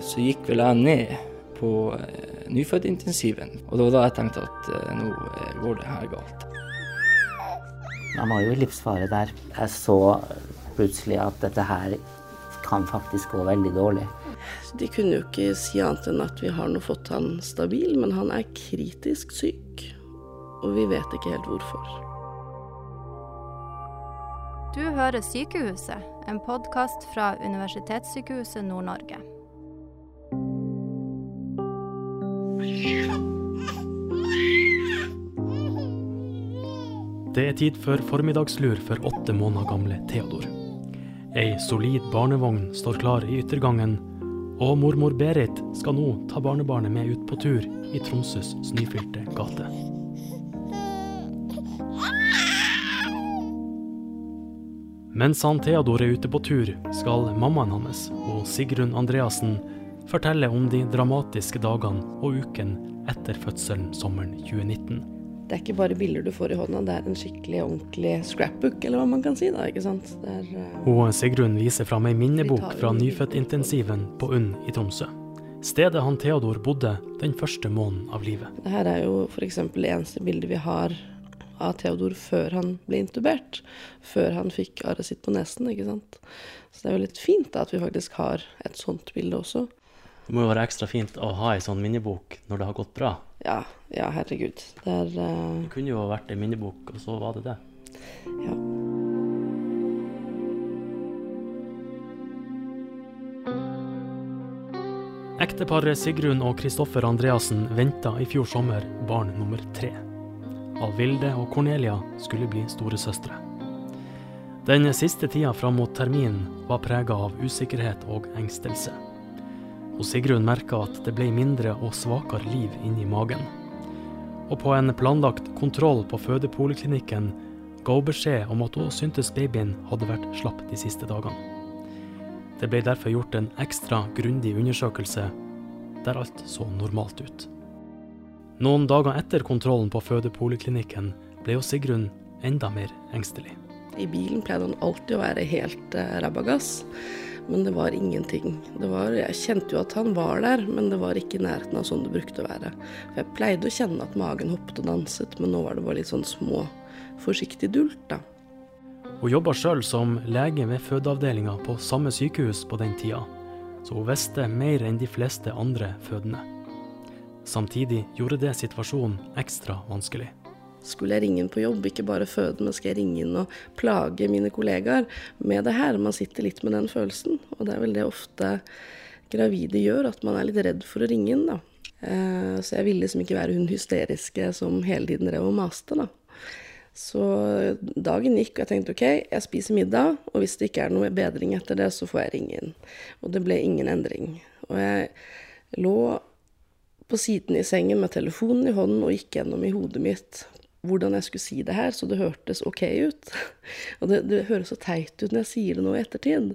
så gikk vel jeg ned på eh, nyfødtintensiven. Og det var da jeg tenkte at eh, nå eh, går det her galt. Han var jo i livsfare der. Jeg så plutselig at dette her kan faktisk gå veldig dårlig. De kunne jo ikke si annet enn at vi har nå fått han stabil, men han er kritisk syk. Og vi vet ikke helt hvorfor. Du hører Sykehuset, en podkast fra Universitetssykehuset Nord-Norge. Det er tid for formiddagslur for åtte måneder gamle Theodor. Ei solid barnevogn står klar i yttergangen, og mormor Berit skal nå ta barnebarnet med ut på tur i Tromsøs snøfylte gate. Mens han Theodor er ute på tur, skal mammaen hans og Sigrun Andreassen fortelle om de dramatiske dagene og uken etter fødselen sommeren 2019. Det er ikke bare bilder du får i hånda, det er en skikkelig ordentlig scrapbook, eller hva man kan si da, ikke sant. Det er, uh, Og Sigrun viser fram ei minnebok fra nyfødtintensiven på UNN i Tromsø. Stedet han Theodor bodde den første måneden av livet. det her er jo f.eks. det eneste bildet vi har av Theodor før han ble intubert. Før han fikk arret sitt på nesen, ikke sant. Så det er jo litt fint da, at vi faktisk har et sånt bilde også. Det må jo være ekstra fint å ha ei sånn minnebok når det har gått bra. Ja, ja, herregud. Det er uh, Det kunne jo vært ei minnebok, og så var det det. Ja. Ekteparet Sigrun og Kristoffer Andreassen venta i fjor sommer barn nummer tre. Alvilde og Cornelia skulle bli storesøstre. Den siste tida fram mot terminen var prega av usikkerhet og engstelse. Og Sigrun merka at det ble mindre og svakere liv inni magen. Og på en planlagt kontroll på fødepoliklinikken ga hun beskjed om at hun syntes babyen hadde vært slapp de siste dagene. Det ble derfor gjort en ekstra grundig undersøkelse der alt så normalt ut. Noen dager etter kontrollen på fødepoliklinikken ble jo Sigrun enda mer engstelig. I bilen pleide han alltid å være helt uh, rabagass, men det var ingenting. Det var, jeg kjente jo at han var der, men det var ikke i nærheten av sånn det brukte å være. For jeg pleide å kjenne at magen hoppet og danset, men nå var det bare litt sånn små, forsiktig dult, da. Hun jobba sjøl som lege ved fødeavdelinga på samme sykehus på den tida, så hun visste mer enn de fleste andre fødende. Samtidig gjorde det situasjonen ekstra vanskelig. Skulle jeg ringe inn på jobb, ikke bare føde, men skal jeg ringe inn og plage mine kollegaer med det her? Man sitter litt med den følelsen, og det er vel det ofte gravide gjør, at man er litt redd for å ringe inn, da. Eh, så jeg ville liksom ikke være hun hysteriske som hele tiden drev og maste, da. Så dagen gikk, og jeg tenkte OK, jeg spiser middag, og hvis det ikke er noe bedring etter det, så får jeg ringe inn. Og det ble ingen endring. Og jeg lå på siden i sengen med telefonen i hånden og gikk gjennom i hodet mitt hvordan jeg skulle si det her, så det hørtes OK ut. Og det, det høres så teit ut når jeg sier det nå i ettertid.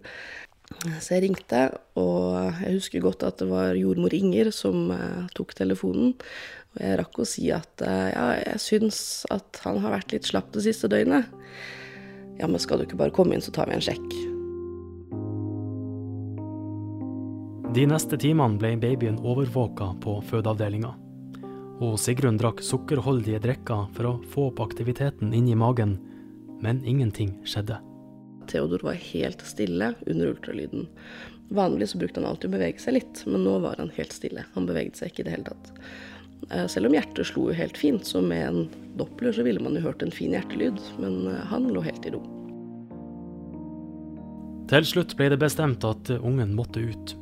Så jeg ringte, og jeg husker godt at det var jordmor Inger som uh, tok telefonen. Og jeg rakk å si at uh, ja, jeg syns at han har vært litt slapp det siste døgnet. Ja, men skal du ikke bare komme inn, så tar vi en sjekk. De neste timene ble babyen overvåka på fødeavdelinga. Og Sigrun drakk sukkerholdige drikker for å få opp aktiviteten inni magen, men ingenting skjedde. Theodor var helt stille under ultralyden. Vanligvis brukte han alltid å bevege seg litt, men nå var han helt stille. Han beveget seg ikke i det hele tatt. Eh, Selv om hjertet slo jo helt fint, så med en doppler så ville man jo hørt en fin hjertelyd, men eh, han lå helt i ro. Til slutt ble det bestemt at ungen måtte ut.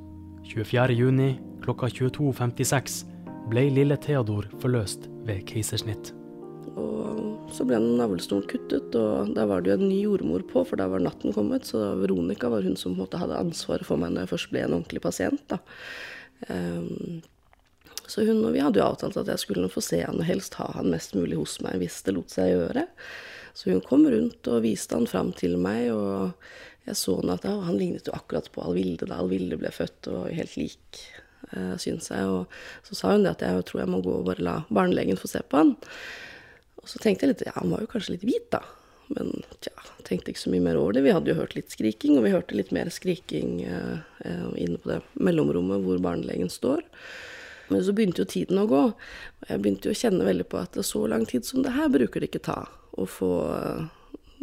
24.6 klokka 22.56 ble lille Theodor forløst ved keisersnitt. Og så ble navlestolen kuttet, og der var det jo en ny jordmor på, for da var natten kommet. Så Veronica var hun som måte hadde ansvaret for meg når jeg først ble en ordentlig pasient. da. Um, så hun og vi hadde jo avtalt at jeg skulle få se han og helst ha han mest mulig hos meg hvis det lot seg gjøre. Så hun kom rundt og viste han fram til meg, og jeg så han at ja, han lignet jo akkurat på Alvilde da Alvilde ble født, og helt lik, uh, syns jeg. Og så sa hun det at jeg tror jeg må gå og bare la barnelegen få se på han. Og så tenkte jeg litt ja, han var jo kanskje litt hvit, da. Men tja, tenkte ikke så mye mer over det. Vi hadde jo hørt litt skriking, og vi hørte litt mer skriking eh, eh, inne på det mellomrommet hvor barnelegen står. Men så begynte jo tiden å gå, og jeg begynte jo å kjenne veldig på at så lang tid som det her bruker det ikke ta å få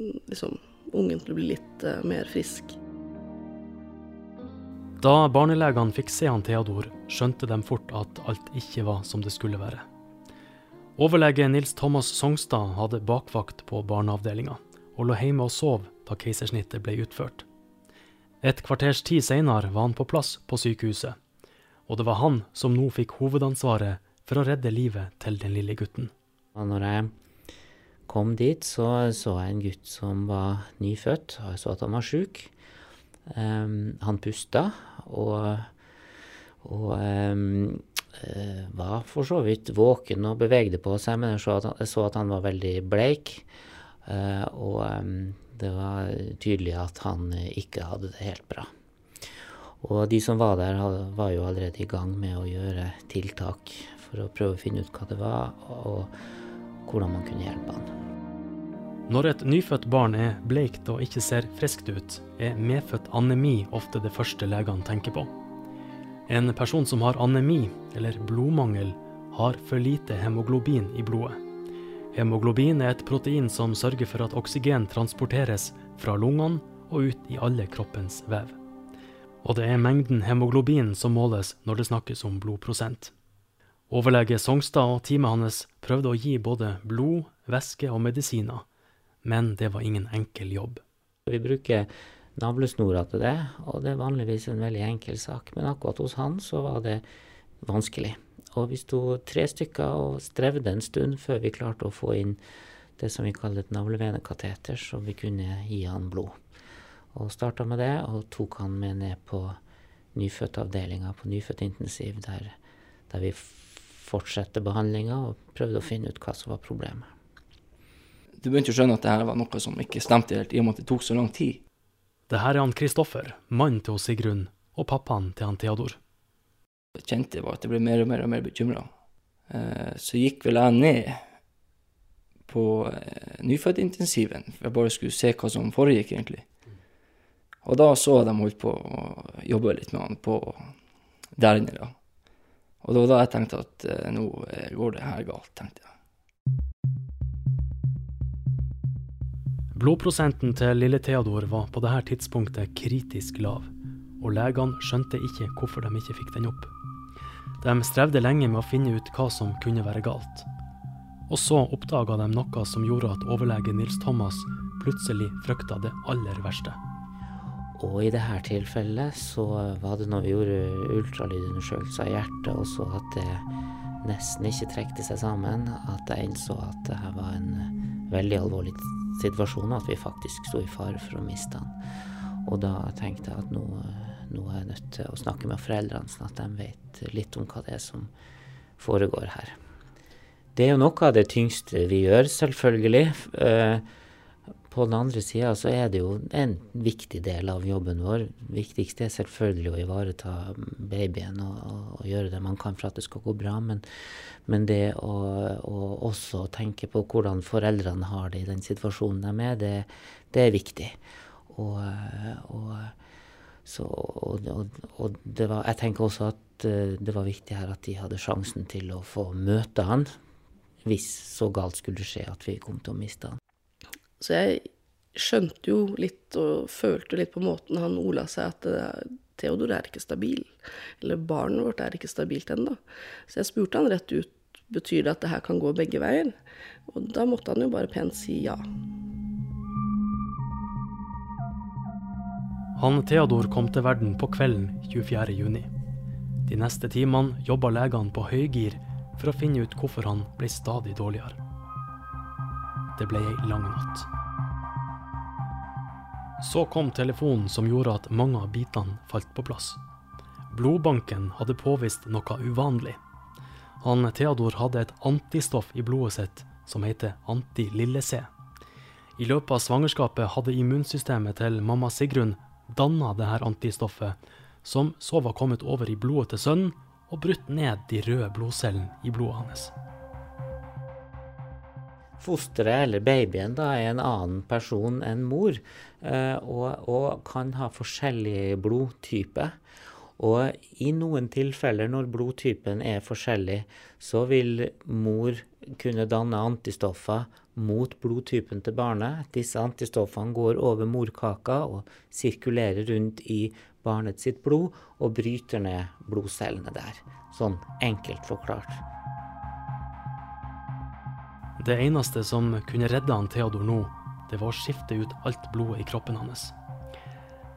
liksom, ungen til å bli litt mer frisk. Da barnelegene fikk se han Theodor, skjønte de fort at alt ikke var som det skulle være. Overlege Nils Thomas Songstad hadde bakvakt på barneavdelinga, og lå hjemme og sov da keisersnittet ble utført. Et kvarters tid seinere var han på plass på sykehuset, og det var han som nå fikk hovedansvaret for å redde livet til den lille gutten. Når jeg kom dit, så så jeg en gutt som var nyfødt, og jeg så at han var sjuk. Um, han pusta, og, og um, Eh, var for så vidt våken og bevegde på seg, men jeg så at han, så at han var veldig bleik. Uh, og det var tydelig at han ikke hadde det helt bra. Og de som var der, var jo allerede i gang med å gjøre tiltak for å prøve å finne ut hva det var, og hvordan man kunne hjelpe han. Når et nyfødt barn er bleikt og ikke ser friskt ut, er medfødt anemi ofte det første legene tenker på. En person som har anemi, eller blodmangel, har for lite hemoglobin i blodet. Hemoglobin er et protein som sørger for at oksygen transporteres fra lungene og ut i alle kroppens vev. Og det er mengden hemoglobin som måles når det snakkes om blodprosent. Overlege Songstad og teamet hans prøvde å gi både blod, væske og medisiner, men det var ingen enkel jobb. Vi bruker navlesnora til det, og det er vanligvis en veldig enkel sak. Men akkurat hos han så var det vanskelig. Og vi sto tre stykker og strevde en stund før vi klarte å få inn det som vi kaller et navlevenekateter, så vi kunne gi han blod. Og starta med det, og tok han med ned på nyfødtavdelinga på nyfødtintensiv, der, der vi fortsatte behandlinga og prøvde å finne ut hva som var problemet. Du begynte å skjønne at det her var noe som ikke stemte helt, i og med at det tok så lang tid. Det her er han Kristoffer, mannen til Sigrun, og pappaen til han Theodor. Jeg kjente var at jeg ble mer og mer og mer bekymra. Eh, så gikk vel jeg ned på eh, nyfødtintensiven, for jeg bare skulle se hva som foregikk, egentlig. Og da så jeg de holdt på å jobbe litt med han på der inne, da. Og det var da jeg tenkte at eh, nå går det her galt, tenkte jeg. Blodprosenten til lille Theodor var på dette tidspunktet kritisk lav, og legene skjønte ikke hvorfor de ikke fikk den opp. De strevde lenge med å finne ut hva som kunne være galt. Og så oppdaga de noe som gjorde at overlege Nils Thomas plutselig frykta det aller verste. Og i dette tilfellet så var det når vi gjorde ultralydundersøkelse av hjertet, og så at det nesten ikke trekte seg sammen, at jeg innså at dette var en veldig alvorlig situasjon at vi faktisk sto i fare for å miste han. Og da tenkte jeg at nå, nå er jeg nødt til å snakke med foreldrene, sånn at de vet litt om hva det er som foregår her. Det er jo noe av det tyngste vi gjør, selvfølgelig. Eh, på den andre sida så er det jo en viktig del av jobben vår. Viktigst er selvfølgelig å ivareta babyen og, og, og, gjøre det man kan for at det skal gå bra. Men, men det å, å, også tenke på hvordan foreldrene har det i den situasjonen de er, det, det er viktig. Og, så, og var, jeg tenker også at eh, det var viktig her at de hadde sjansen til å få møte han hvis så galt skulle skje at vi kom til å miste han. Så jeg skjønte jo litt og følte litt på måten han ola seg, at det, Theodor er ikke stabil. Eller barnet vårt er ikke stabilt ennå. Så jeg spurte han rett ut betyr det at det her kan gå begge veier. Og da måtte han jo bare pent si ja. Han Theodor kom til verden på kvelden 24.6. De neste timene jobba legene på høygir for å finne ut hvorfor han ble stadig dårligere. Det ble ei lang natt. Så kom telefonen som gjorde at mange av bitene falt på plass. Blodbanken hadde påvist noe uvanlig. Han Theodor hadde et antistoff i blodet sitt som heter anti-lille-C. I løpet av svangerskapet hadde immunsystemet til mamma Sigrun danna dette antistoffet, som så var kommet over i blodet til sønnen og brutt ned de røde blodcellene i blodet hans. Fosteret eller babyen da er en annen person enn mor, eh, og, og kan ha forskjellige blodtyper. Og i noen tilfeller når blodtypen er forskjellig, så vil mor kunne danne antistoffer mot blodtypen til barnet. Disse antistoffene går over morkaka og sirkulerer rundt i barnet sitt blod og bryter ned blodcellene der. Sånn enkelt forklart. Det eneste som kunne redde han Theodor nå, det var å skifte ut alt blodet i kroppen hans.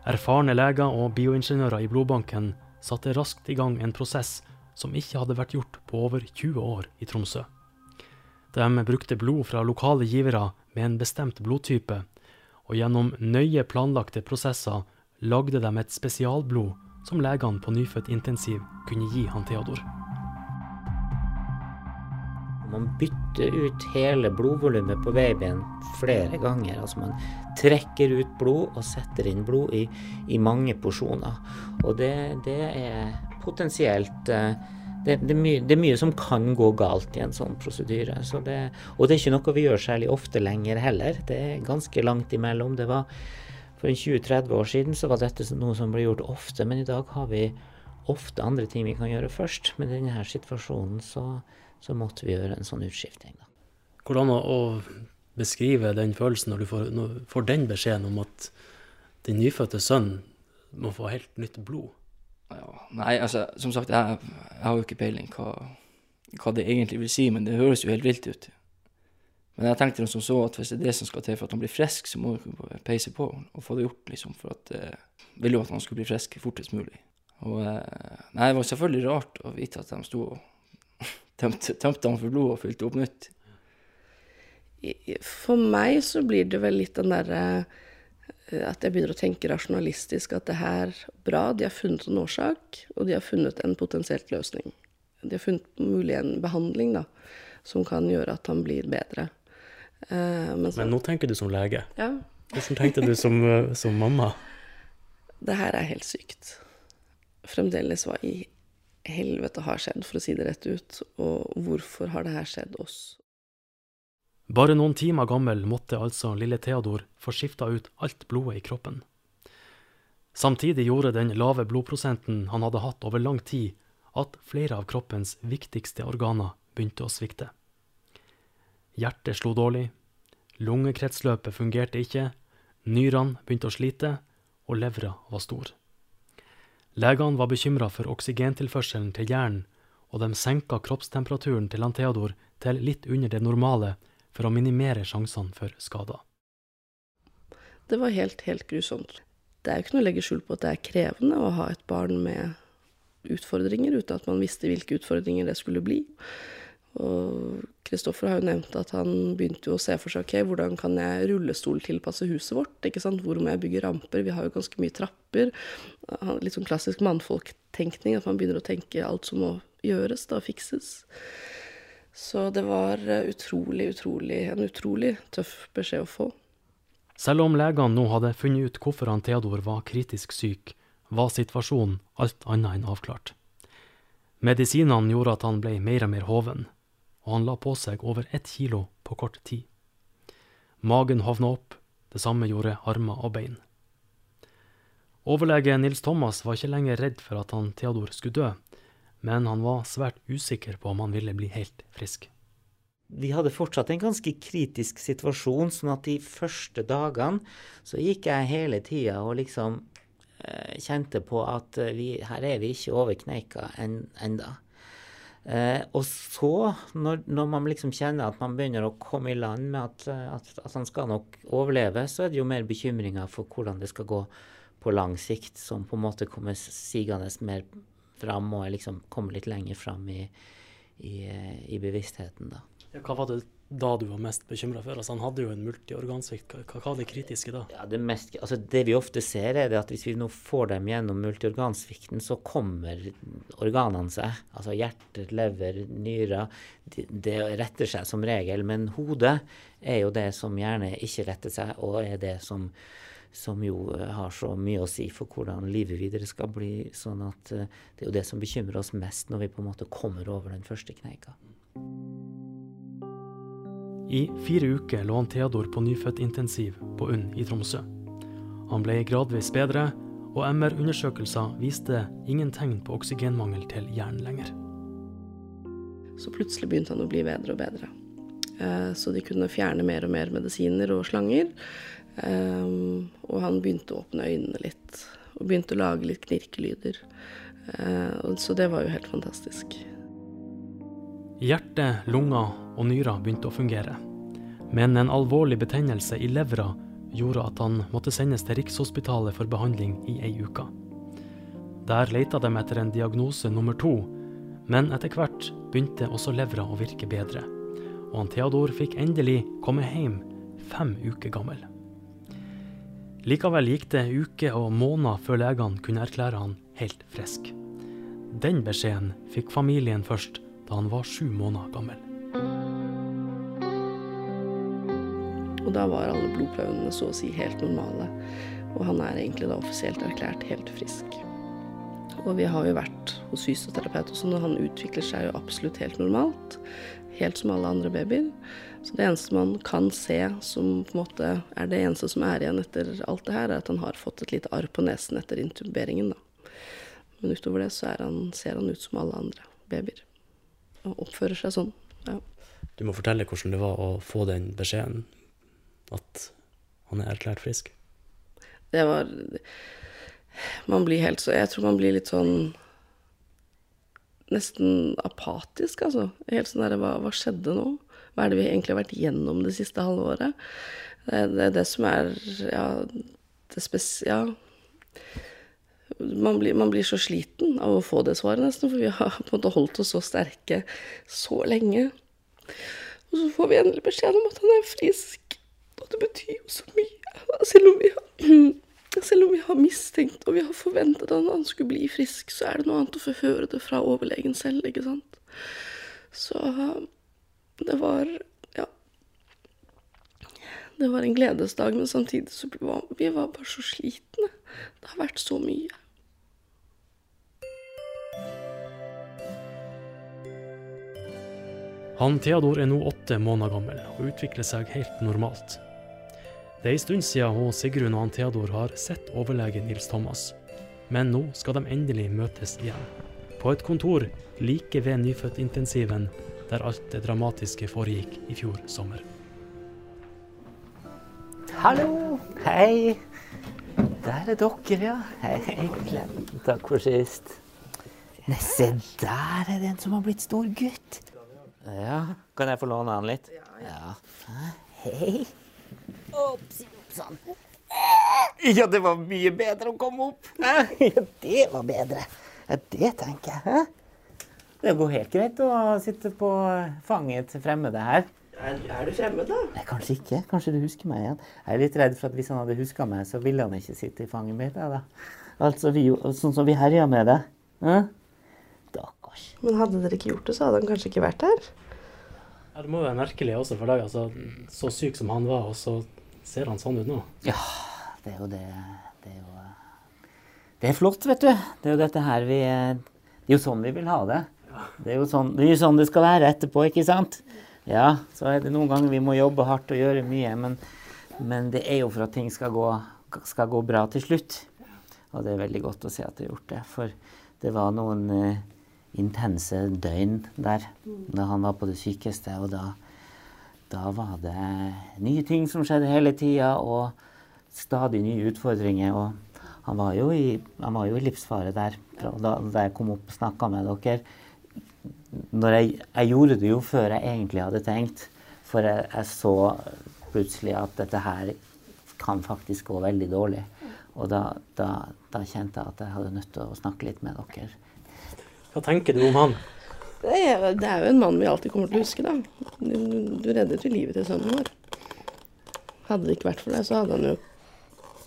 Erfarne leger og bioingeniører i blodbanken satte raskt i gang en prosess som ikke hadde vært gjort på over 20 år i Tromsø. De brukte blod fra lokale givere med en bestemt blodtype, og gjennom nøye planlagte prosesser lagde de et spesialblod som legene på nyfødt intensiv kunne gi han Theodor. Man bytter ut hele blodvolumet på babyen flere ganger. Altså man trekker ut blod og setter inn blod i, i mange porsjoner. Og det, det er potensielt eh, det, det, er mye, det, er mye, som kan gå galt i en sånn prosedyre. Så og det er ikke noe vi gjør særlig ofte lenger heller. Det er ganske langt imellom. Det var For 20-30 år siden så var dette noe som ble gjort ofte, men i dag har vi ofte andre ting vi kan gjøre først. Men i denne situasjonen så, så måtte vi gjøre en sånn utskifting. Da. Hvordan å, å beskrive den følelsen når du får, når får den beskjeden om at din nyfødte sønn må få helt nytt blod? Ja, nei, altså, som sagt, jeg, jeg har jo ikke peiling hva, hva, det egentlig vil si, men det høres jo helt vilt ut. Men jeg tenkte som så at hvis det er det som skal til for at han blir frisk, så må vi peise på og få det gjort, liksom, for at jeg eh, ville jo at han skulle bli frisk fortest mulig. Og eh, nei, det var selvfølgelig rart å vite at de sto og tømte, tømte han for blod og fylte opp nytt. For meg så blir det vel litt den derre Eh, at jeg begynner å tenke rasjonalistisk at det her er bra, de har funnet en årsak, og de har funnet en potensielt løsning. De har funnet mulig en behandling da, som kan gjøre at han blir bedre. Uh, men, så, men, nå tenker du som lege. Ja. Hvordan tenkte du som, eh, som mamma? Det her er helt sykt. Fremdeles hva i helvete har skjedd, for å si det rett ut, og hvorfor har det her skjedd oss? Bare noen timer gammel måtte altså lille Theodor få skifta ut alt blodet i kroppen. Samtidig gjorde den lave blodprosenten han hadde hatt over lang tid, at flere av kroppens viktigste organer begynte å svikte. Hjertet slo dårlig, lungekretsløpet fungerte ikke, nyrene begynte å slite, og levra var stor. Legene var bekymra for oksygentilførselen til hjernen, og de senka kroppstemperaturen til han Theodor til litt under det normale for å minimere sjansene for skader. Det var helt, helt grusomt. Det er jo ikke noe å legge skjul på at det er krevende å ha et barn med utfordringer, uten at man visste hvilke utfordringer det skulle bli. Og Kristoffer har jo nevnt at han begynte å se for seg ok, hvordan kan jeg rullestoltilpasse huset vårt? ikke sant? Hvor må jeg bygge ramper? Vi har jo ganske mye trapper. Litt sånn klassisk mannfolktenkning, at man begynner å tenke alt som må gjøres, da fikses. Så det var eh, utrolig, utrolig, en utrolig tøff beskjed å få. Selv om legene nå hadde funnet ut hvorfor han Theodor var kritisk syk, var situasjonen alt annet enn avklart. Medisinene gjorde at han ble mer og mer hoven, og han la på seg over ett kilo på kort tid. Magen hovna opp, det samme gjorde armer og bein. Overlege Nils Thomas var ikke lenger redd for at han Theodor skulle dø, men han var svært usikker på om han ville bli helt frisk. Vi hadde fortsatt en ganske kritisk situasjon, sånn at de første dagene så gikk jeg hele tida og liksom eh, kjente på at eh, vi, her er vi ikke over kneika en, enda. Eh, og så, når, når, man liksom kjenner at man begynner å komme i land med at, eh, at, at han skal nok overleve, så er det jo mer bekymringer for hvordan det skal gå på lang sikt, som på en måte kommer sigende mer fram og liksom kommer litt lenger fram i, i, i bevisstheten. da. Hva var det da du var mest bekymra for? Altså, han hadde jo en multiorgansvikt. Hva, var det kritiske da? Ja, det, mest, altså, det, vi ofte ser, er at hvis vi nå får dem gjennom multiorgansvikten, så kommer organene seg. Altså hjerte, lever, nyrer. Det, det retter seg som regel. Men hodet er jo det som gjerne ikke retter seg, og er det som som jo har så mye å si for hvordan livet videre skal bli. sånn at eh, det er jo det som bekymrer oss mest når vi på en måte kommer over den første kneika. I fire uker lå han Theodor på nyfødtintensiv på UNN i Tromsø. Han ble gradvis bedre, og MR-undersøkelser viste ingen tegn på oksygenmangel til hjernen lenger. Så plutselig begynte han å bli bedre og bedre. Eh, så de kunne fjerne mer og mer medisiner og slanger. Eh, og han begynte å åpne øynene litt, og begynte å lage litt knirkelyder. Eh, så det var jo helt fantastisk. Hjerte, lunger og nyrer begynte å fungere. Men en alvorlig betennelse i levra gjorde at han måtte sendes til Rikshospitalet for behandling i ei uke. Der leita de etter en diagnose nummer to, men etter hvert begynte også levra å virke bedre. Og han Theodor fikk endelig komme hjem, fem uker gammel. Likevel gikk det uker og måneder før legene kunne erklære han helt frisk. Den beskjeden fikk familien først da han var sju måneder gammel. Og da var alle blodprøvene så å si helt normale. Og han er egentlig da offisielt erklært helt frisk. Og vi har jo vært hos fysioterapeut også, og han utvikler seg jo absolutt helt normalt. Helt som alle andre babyer. Så det eneste man kan se som på en måte er det eneste som er igjen etter alt det her, er at han har fått et lite arr på nesen etter intuberingen, da. Men utover det så han, ser han ut som alle andre babyer. Og oppfører seg sånn. Ja. Du må fortelle hvordan det var å få den beskjeden at han er erklært frisk? Det var Man blir helt så Jeg tror man blir litt sånn Nesten apatisk, altså. Helt sånn derre hva, hva, skjedde nå? Hva er det vi egentlig har vært gjennom det siste halvåret? Det, det er det som er Ja, det spes... Ja. Man blir, man blir, så sliten av å få det svaret, nesten, for vi har på en måte holdt oss så sterke så lenge. Og så får vi endelig beskjed om at han er frisk. Og det betyr jo så mye. Selv om, har, selv om vi har, mistenkt og vi har forventet at han skulle bli frisk, så er det noe annet å få høre det fra overlegen selv, ikke sant. Så det var Ja. Det var en gledesdag, men samtidig så var vi var bare så slitne. Det har vært så mye. Han Theodor er nå åtte måneder gammel og utvikler seg helt normalt. Det er en stund siden hun Sigrun og han Theodor har sett overlege Nils Thomas, men nå skal de endelig møtes igjen. På et kontor like ved nyfødtintensiven, der alt det dramatiske foregikk i fjor sommer. Hallo! Hei! Der er dere, ja. Hei. Takk for sist. Nei, se der er det en som har blitt stor gutt. Ja, kan jeg få låne den litt? Ja. ja. Hei. Oppsann. Ja, det var mye bedre å komme opp. Ja, det var bedre. Ja, det tenker jeg. Det går helt greit å sitte på fanget til fremmede her. Er, er, du fremmed, da? Nei, Kanskje ikke. Kanskje du husker meg igjen. Jeg er litt redd for at hvis han hadde huska meg, så ville han ikke sitte i fanget mitt. Da. Altså, vi, sånn som vi herja med det. Ja? Men hadde dere ikke gjort det, så hadde han kanskje ikke vært her? Ja, Det må jo være merkelig også for deg. Altså, så syk som han var, og så ser han sånn ut nå. Ja, det er jo det. Det er jo Det er flott, vet du. Det er jo dette her vi Det er jo sånn vi vil ha det. Det er jo sånn det, er sånn det skal være etterpå, ikke sant? Ja, så er det noen ganger vi må jobbe hardt og gjøre mye, men, men det er jo for at ting skal gå, skal gå, bra til slutt. Og det er veldig godt å se at det har gjort det. For det var noen uh, intense døgn der da han var på det sykeste. Og da, da var det nye ting som skjedde hele tida, og stadig nye utfordringer. Og han var jo i, var jo i livsfare der da, da, jeg kom opp og snakka med dere. Når jeg, jeg, gjorde det jo før jeg egentlig hadde tenkt, for jeg, jeg så plutselig at dette her kan faktisk gå veldig dårlig. Og da, da, da, kjente jeg at jeg hadde nødt til å snakke litt med dere. Hva tenker du om han? Det er, det er jo en mann vi alltid kommer til å huske, da. Du, du reddet jo livet til sønnen vår. Hadde det ikke vært for deg, så hadde han jo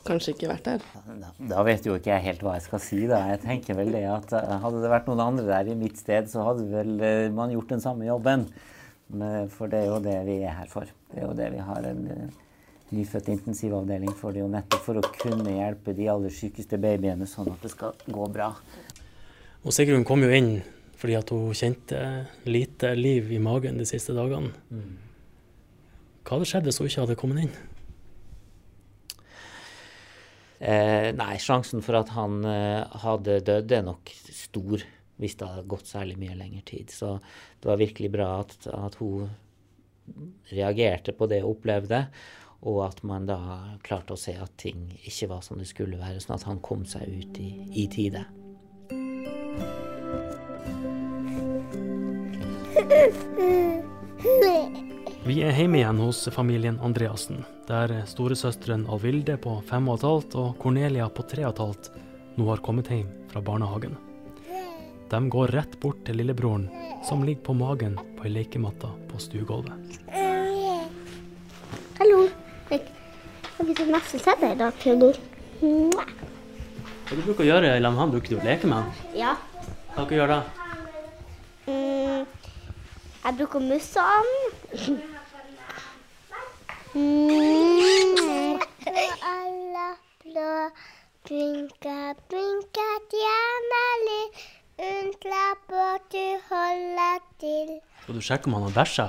kanskje ikke vært der. Da, da vet jo ikke jeg helt hva jeg skal si, da. Jeg tenker vel det at eh, hadde det vært noen andre der i mitt sted, så hadde vel eh, man gjort den samme jobben. For det er jo det vi er her for. Det er jo det vi har en eh, nyfødt intensivavdeling for. Det er jo nettopp for å kunne hjelpe de aller sykeste babyene sånn at det skal gå bra. Og Sigrun kom jo inn fordi at hun kjente lite liv i magen de siste dagene. Mm. Hva hadde skjedd hvis hun ikke hadde kommet inn? Eh, nei, sjansen for at han eh, hadde dødd er nok stor hvis det hadde gått særlig mye lengre tid. Så det var virkelig bra at, at hun reagerte på det hun opplevde, og at man da klarte å se at ting ikke var som det skulle være, sånn at han kom seg ut i, i tide. Vi er hjemme igjen hos familien Andreassen, der storesøsteren Alvilde på fem og et halvt og Cornelia på tre og et halvt nå har kommet hjem fra barnehagen. De går rett bort til lillebroren, som ligger på magen på ei lekematte på stuegulvet. Hallo. Jeg har ikke masse til deg i dag, Theodor. Hva du bruker å gjøre sammen med han? Bruker du å leke med han? Ja. Hva dere gjør da? Jeg bruker å musse han. Mm. Alla blå blinka, blinka, gjerne litt. Unnslapp at du holder til. Skal du sjekke om han har bæsja?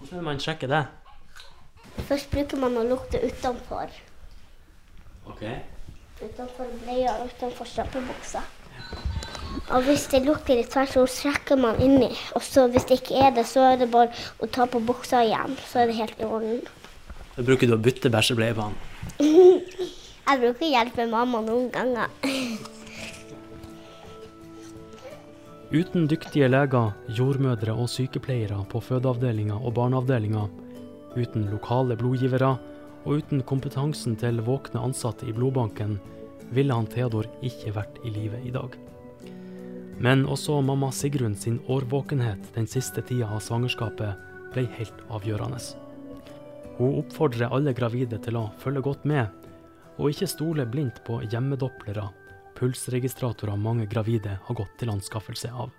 Hvordan vil man sjekke det? Først bruker man å lukte utenfor. Ok. Utenfor bleia og utenfor strampebuksa. Og hvis det lukter litt tvert, så sjekker man inni. Og så hvis det ikke er det, så er det bare å ta på buksa igjen. Så er det helt i orden. Da bruker du å bytte bæsjebleie på han. Jeg bruker å hjelpe mamma noen ganger. Uten dyktige leger, jordmødre og sykepleiere på fødeavdelinga og barneavdelinga, uten lokale blodgivere og uten kompetansen til våkne ansatte i blodbanken, ville han Theodor ikke vært i live i dag. Men også mamma Sigrun sin årvåkenhet den siste tida av svangerskapet ble helt avgjørende. Hun oppfordrer alle gravide til å følge godt med, og ikke stole blindt på hjemmedopplere, pulsregistratorer mange gravide har gått til anskaffelse av.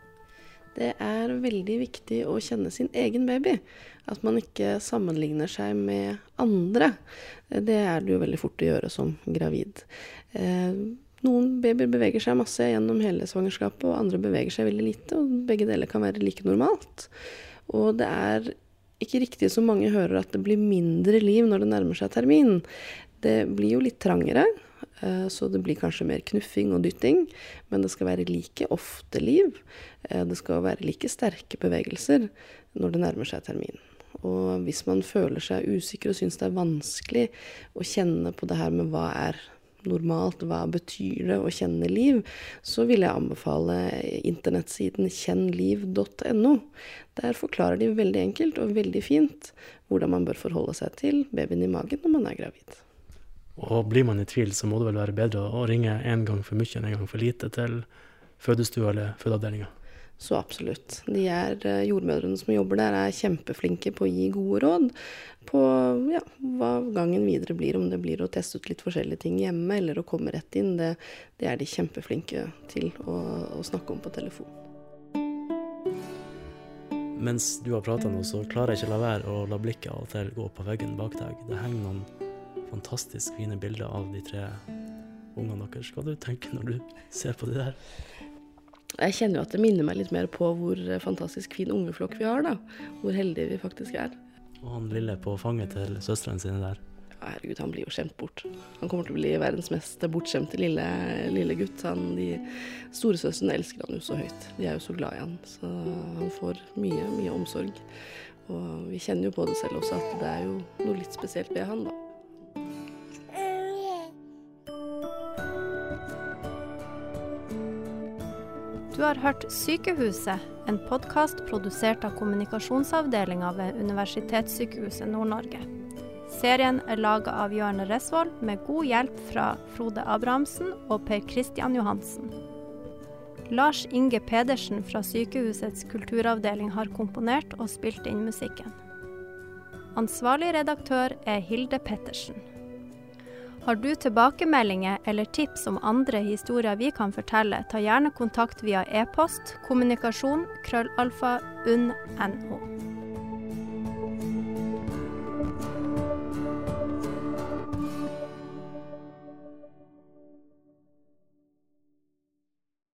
Det er veldig viktig å kjenne sin egen baby. At man ikke sammenligner seg med andre. Det er det jo veldig fort å gjøre som gravid. Eh, noen babyer beveger seg masse gjennom hele svangerskapet, og andre beveger seg veldig lite. Og begge deler kan være like normalt. Og det er ikke riktig som mange hører at det blir mindre liv når det nærmer seg termin. Det blir jo litt trangere, eh, så det blir kanskje mer knuffing og dytting. Men det skal være like ofte liv. Eh, det skal være like sterke bevegelser når det nærmer seg termin. Og hvis man føler seg usikker og syns det er vanskelig å kjenne på det her med hva er normalt, hva betyr det å kjenne liv, så vil jeg anbefale internettsiden kjennliv.no. Der forklarer de veldig enkelt og veldig fint hvordan man bør forholde seg til babyen i magen når man er gravid. Og blir man i tvil, så må det vel være bedre å ringe en gang for mye enn en gang for lite til fødestua eller fødeavdelinga. Så absolutt. De er, eh, jordmødrene som jobber der, er kjempeflinke på å gi gode råd på ja, hva gangen videre blir. Om det blir å teste ut litt forskjellige ting hjemme eller å komme rett inn. Det, det er de kjempeflinke til å, å snakke om på telefon. Mens du har prata nå, så klarer jeg ikke la være å la blikket av og til gå på veggen bak deg. Det henger noen fantastisk fine bilder av de tre ungene deres. Hva du tenker når du ser på de der? Jeg kjenner jo at det minner meg litt mer på hvor fantastisk fin ungeflokk vi har, da. Hvor heldige vi faktisk er. Og han lille på fanget til søstrene sine der. Ja, herregud, han blir jo skjemt bort. Han kommer til å bli verdens mest bortskjemte lille, lille gutt. Han, de Storesøstrene elsker han jo så høyt. De er jo så glad i han. Så han får mye, mye omsorg. Og vi kjenner jo på det selv også, at det er jo noe litt spesielt ved han, da. Du har hørt Sykehuset, en podkast produsert av kommunikasjonsavdelinga ved Universitetssykehuset Nord-Norge. Serien er laga av Jørn Resvoll med god hjelp fra Frode Abrahamsen og Per Christian Johansen. Lars Inge Pedersen fra sykehusets kulturavdeling har komponert og spilt inn musikken. Ansvarlig redaktør er Hilde Pettersen. Har du tilbakemeldinger eller tips om andre historier vi kan fortelle, ta gjerne kontakt via e-post kommunikasjon krøllalfa unn.no.